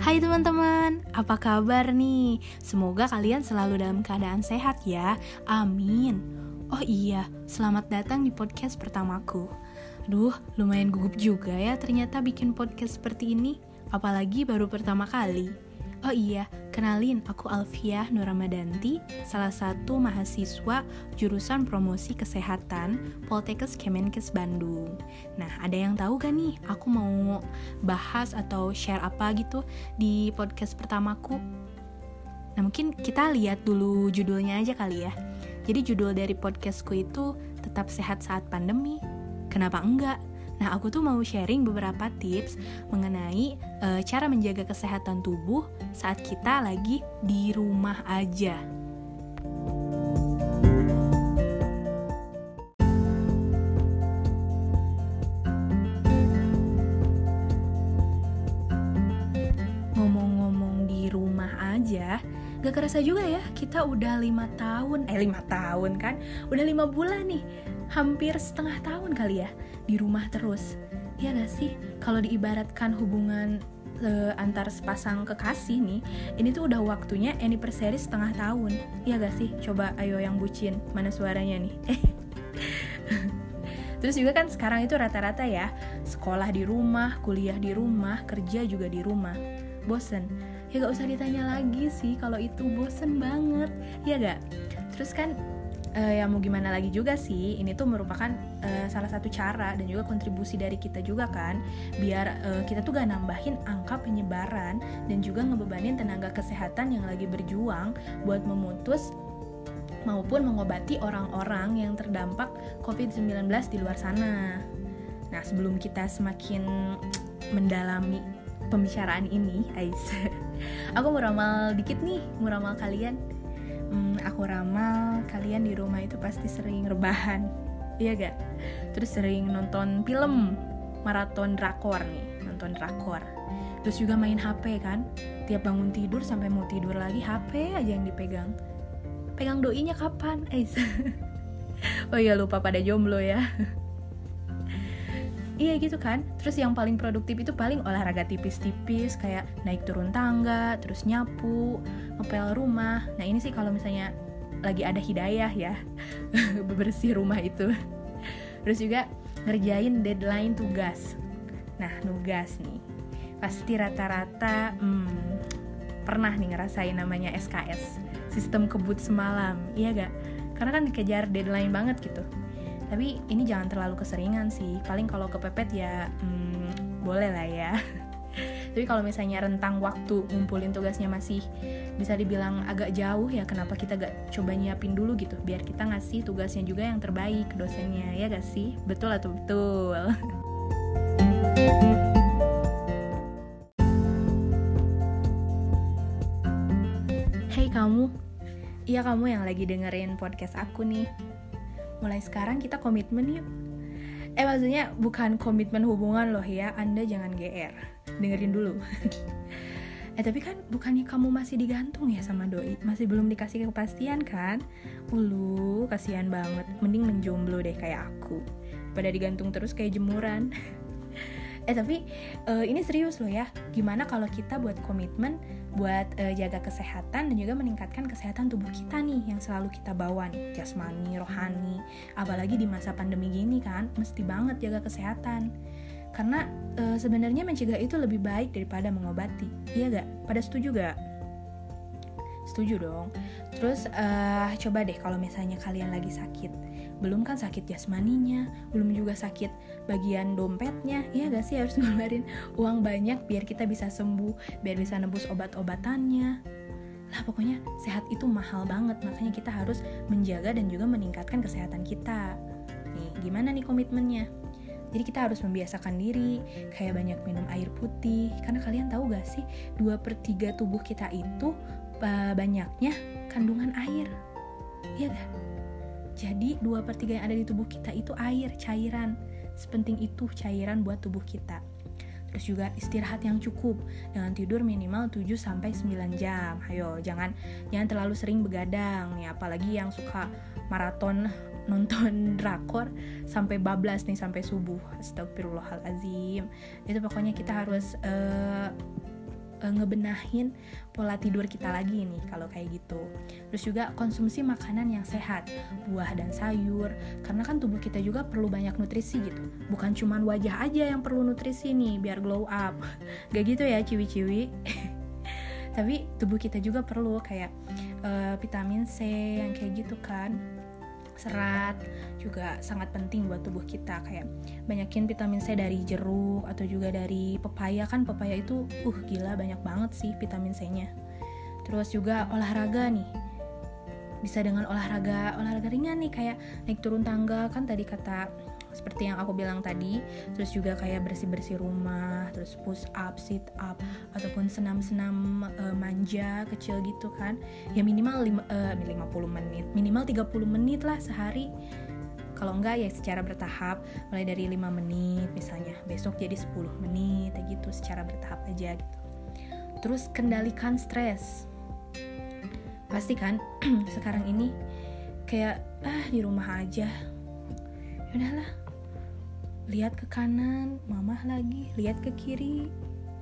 Hai teman-teman, apa kabar nih? Semoga kalian selalu dalam keadaan sehat ya. Amin. Oh iya, selamat datang di podcast pertamaku. Duh, lumayan gugup juga ya ternyata bikin podcast seperti ini, apalagi baru pertama kali. Oh iya, kenalin aku Alfiah Nuramadanti, salah satu mahasiswa jurusan promosi kesehatan Poltekkes Kemenkes Bandung. Nah, ada yang tahu gak nih aku mau bahas atau share apa gitu di podcast pertamaku? Nah, mungkin kita lihat dulu judulnya aja kali ya. Jadi judul dari podcastku itu tetap sehat saat pandemi. Kenapa enggak? Nah, aku tuh mau sharing beberapa tips mengenai e, cara menjaga kesehatan tubuh saat kita lagi di rumah aja. Ngomong-ngomong di rumah aja, gak kerasa juga ya kita udah lima tahun, eh lima tahun kan, udah lima bulan nih, hampir setengah tahun kali ya di rumah terus. Ya gak sih? Kalau diibaratkan hubungan uh, antar sepasang kekasih nih ini tuh udah waktunya anniversary setengah tahun. Ya gak sih? Coba ayo yang bucin mana suaranya nih? Terus juga kan sekarang itu rata-rata ya Sekolah di rumah, kuliah di rumah, kerja juga di rumah. Bosen? Ya gak usah ditanya lagi sih kalau itu bosen banget. Ya gak? Terus kan uh, ya mau gimana lagi juga sih ini tuh merupakan uh, salah satu cara dan juga kontribusi dari kita juga kan biar uh, kita tuh gak nambahin angka penyebaran dan juga ngebebanin tenaga kesehatan yang lagi berjuang buat memutus maupun mengobati orang-orang yang terdampak COVID-19 di luar sana. Nah, sebelum kita semakin mendalami pembicaraan ini, Ais, aku mau ramal dikit nih, mau ramal kalian hmm, aku ramal kalian di rumah itu pasti sering rebahan. Iya gak terus sering nonton film maraton drakor nih nonton drakor. Terus juga main HP kan? Tiap bangun tidur sampai mau tidur lagi HP aja yang dipegang. Pegang doinya kapan eh oh iya lupa pada jomblo ya iya gitu kan. Terus yang paling produktif itu paling olahraga tipis-tipis kayak naik turun tangga terus nyapu ngepel rumah. Nah ini sih kalau misalnya lagi ada hidayah ya bebersih rumah itu. Terus juga ngerjain deadline tugas. Nah nugas nih. Pasti rata-rata hmm, pernah nih ngerasain namanya SKS sistem kebut semalam. Iya gak karena kan dikejar deadline banget gitu tapi ini jangan terlalu keseringan sih. Paling kalau kepepet ya hmm, boleh lah ya. Tapi kalau misalnya rentang waktu ngumpulin tugasnya masih bisa dibilang agak jauh ya kenapa kita gak coba nyiapin dulu gitu? Biar kita ngasih tugasnya juga yang terbaik ke dosennya ya gak sih? Betul atau betul? Hey kamu, iya kamu yang lagi dengerin podcast aku nih mulai sekarang kita komitmen yuk. Eh maksudnya bukan komitmen hubungan loh ya. Anda jangan gr dengerin dulu. Eh tapi kan bukannya kamu masih digantung ya sama doi? Masih belum dikasih kepastian kan? Ulu kasihan banget. Mending menjomblo deh kayak aku. Pada digantung terus kayak jemuran. Eh tapi uh, ini serius loh ya. Gimana kalau kita buat komitmen buat uh, jaga kesehatan dan juga meningkatkan kesehatan tubuh kita nih yang selalu kita bawa nih. Jasmani rohani apalagi di masa pandemi gini kan mesti banget jaga kesehatan. Karena uh, sebenarnya mencegah itu lebih baik daripada mengobati iya gak pada setuju gak setuju dong. Terus uh, coba deh kalau misalnya kalian lagi sakit belum kan sakit jasmaninya belum juga sakit bagian dompetnya. Iya gak sih harus ngeluarin uang banyak biar kita bisa sembuh biar bisa nebus obat-obatannya. Lah pokoknya sehat itu mahal banget makanya kita harus menjaga dan juga meningkatkan kesehatan kita. Nih gimana nih komitmennya? Jadi kita harus membiasakan diri kayak banyak minum air putih. Karena kalian tahu gak sih 2 per 3 tubuh kita itu banyaknya kandungan air. Iya gak? Jadi 2 per 3 yang ada di tubuh kita itu air, cairan. Sepenting itu cairan buat tubuh kita. Terus juga istirahat yang cukup dengan tidur minimal 7 sampai 9 jam. Ayo, jangan jangan terlalu sering begadang nih, apalagi yang suka maraton nonton drakor sampai bablas nih sampai subuh. Astagfirullahalazim. Itu pokoknya kita harus uh, uh, ngebenahin pola tidur kita lagi nih kalau kayak gitu. Terus juga konsumsi makanan yang sehat, buah dan sayur, karena kan tubuh kita juga perlu banyak nutrisi gitu. Bukan cuma wajah aja yang perlu nutrisi nih biar glow up. Gak gitu ya ciwi-ciwi. Tapi tubuh kita juga perlu kayak uh, vitamin C yang kayak gitu kan serat juga sangat penting buat tubuh kita. Kayak banyakin vitamin C dari jeruk atau juga dari pepaya. Kan pepaya itu uh gila banyak banget sih vitamin C-nya. Terus juga olahraga nih. Bisa dengan olahraga olahraga ringan nih kayak naik turun tangga. Kan tadi kata seperti yang aku bilang tadi terus juga kayak bersih-bersih rumah terus push up sit up ataupun senam-senam uh, manja kecil gitu kan. Ya minimal lima, uh, 50 menit minimal 30 menit lah sehari. Kalau enggak ya secara bertahap mulai dari 5 menit misalnya besok jadi 10 menit kayak gitu secara bertahap aja gitu. Terus kendalikan stres. Pasti kan sekarang ini kayak ah di rumah aja ya udahlah lihat ke kanan mamah lagi. Lihat ke kiri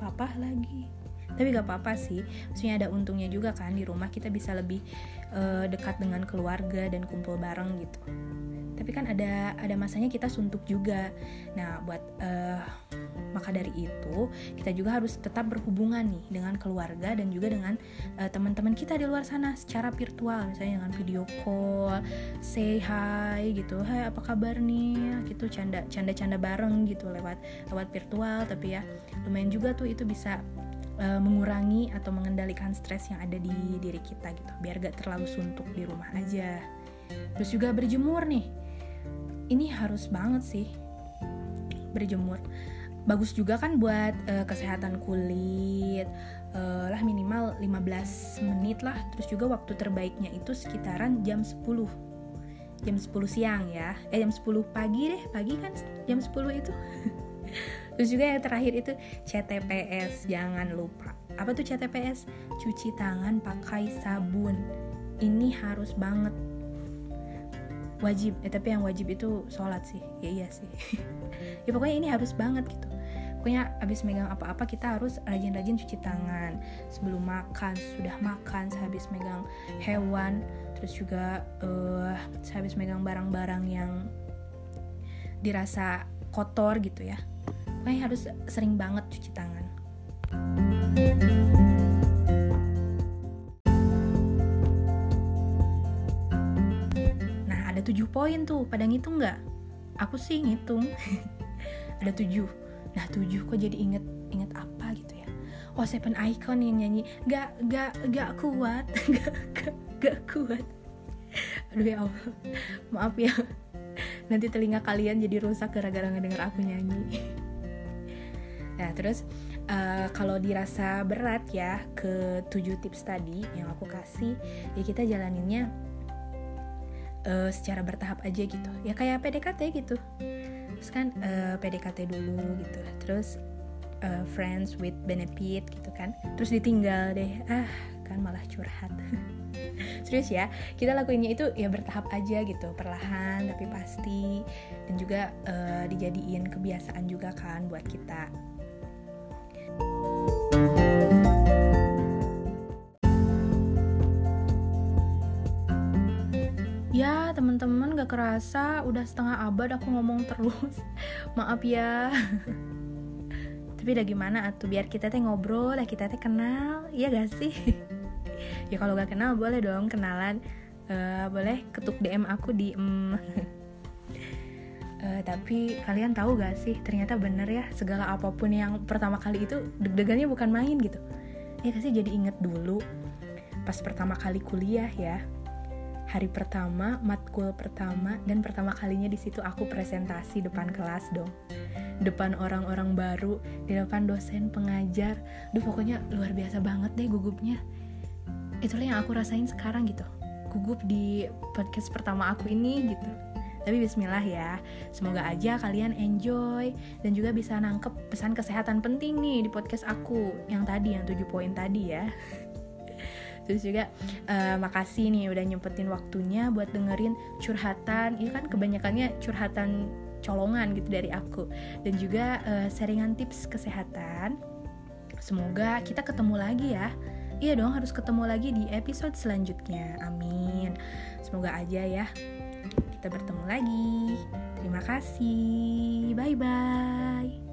papa lagi tapi gak apa-apa sih. Maksudnya ada untungnya juga kan di rumah kita bisa lebih uh, dekat dengan keluarga dan kumpul bareng gitu. Tapi kan ada ada masanya kita suntuk juga. Nah buat uh, maka dari itu kita juga harus tetap berhubungan nih dengan keluarga dan juga dengan uh, teman-teman kita di luar sana secara virtual. Misalnya dengan video call say hi gitu. Hai apa kabar nih? Gitu canda canda canda bareng gitu lewat lewat virtual. Tapi ya lumayan juga tuh itu bisa uh, mengurangi atau mengendalikan stres yang ada di diri kita gitu. Biar gak terlalu suntuk di rumah aja. Terus juga berjemur nih. Ini harus banget sih berjemur. Bagus juga kan buat uh, kesehatan kulit uh, lah minimal 15 menit lah. Terus juga waktu terbaiknya itu sekitaran jam 10 jam 10 siang ya. Eh jam 10 pagi deh. Pagi kan jam 10 itu terus juga yang terakhir itu CTPS jangan lupa. Apa tuh CTPS cuci tangan pakai sabun. Ini harus banget. Wajib eh tapi yang wajib itu sholat sih. Ya iya sih. Ya pokoknya ini harus banget gitu. Pokoknya abis megang apa-apa kita harus rajin-rajin cuci tangan. Sebelum makan sudah makan sehabis megang hewan terus juga uh, sehabis megang barang-barang yang dirasa kotor gitu ya pokoknya harus sering banget cuci tangan. Tujuh poin tuh. Pada ngitung nggak? Aku sih ngitung. Ada tujuh. Nah tujuh kok jadi inget inget apa gitu ya? Oh Seven Icon yang nyanyi gak gak gak kuat gak gak, gak kuat. Aduh ya Allah. Maaf ya. Nanti telinga kalian jadi rusak gara-gara ngedenger aku nyanyi nah terus uh, kalau dirasa berat ya ke tujuh tips tadi yang aku kasih ya kita jalaninnya uh, secara bertahap aja gitu. Ya kayak PDKT gitu. Terus kan uh, eh, PDKT dulu gitu. Terus uh, friends with benefit gitu kan. Terus ditinggal deh. Ah kan malah curhat. Serius ya kita lakuinnya itu ya bertahap aja gitu. Perlahan tapi pasti. Dan juga uh, dijadiin kebiasaan juga kan buat kita teman-teman gak kerasa udah setengah abad aku ngomong terus. Maaf ya. Tapi udah gimana atuh? Biar kita teh ngobrol lah kita teh kenal. Iya gak sih? Ya kalau gak kenal boleh dong kenalan. Uh, boleh ketuk DM aku di mm. uh, tapi kalian tahu gak sih? Ternyata bener ya segala apa pun yang pertama kali itu deg-degannya bukan main gitu. Ya kasih jadi inget dulu pas pertama kali kuliah ya hari pertama, matkul pertama, dan pertama kalinya di situ aku presentasi depan kelas dong. Depan orang-orang baru, di depan dosen, pengajar. Duh pokoknya luar biasa banget deh gugupnya. Itulah yang aku rasain sekarang gitu. Gugup di podcast pertama aku ini gitu. Tapi bismillah ya, semoga aja kalian enjoy dan juga bisa nangkep pesan kesehatan penting nih di podcast aku yang tadi, yang 7 poin tadi ya terus juga uh, makasih nih udah nyempetin waktunya buat dengerin curhatan ini kan kebanyakannya curhatan colongan gitu dari aku dan juga uh, seringan tips kesehatan Semoga kita ketemu lagi ya. Iya dong, harus ketemu lagi di episode selanjutnya. Amin. Semoga aja ya. Kita bertemu lagi. Terima kasih. Bye bye.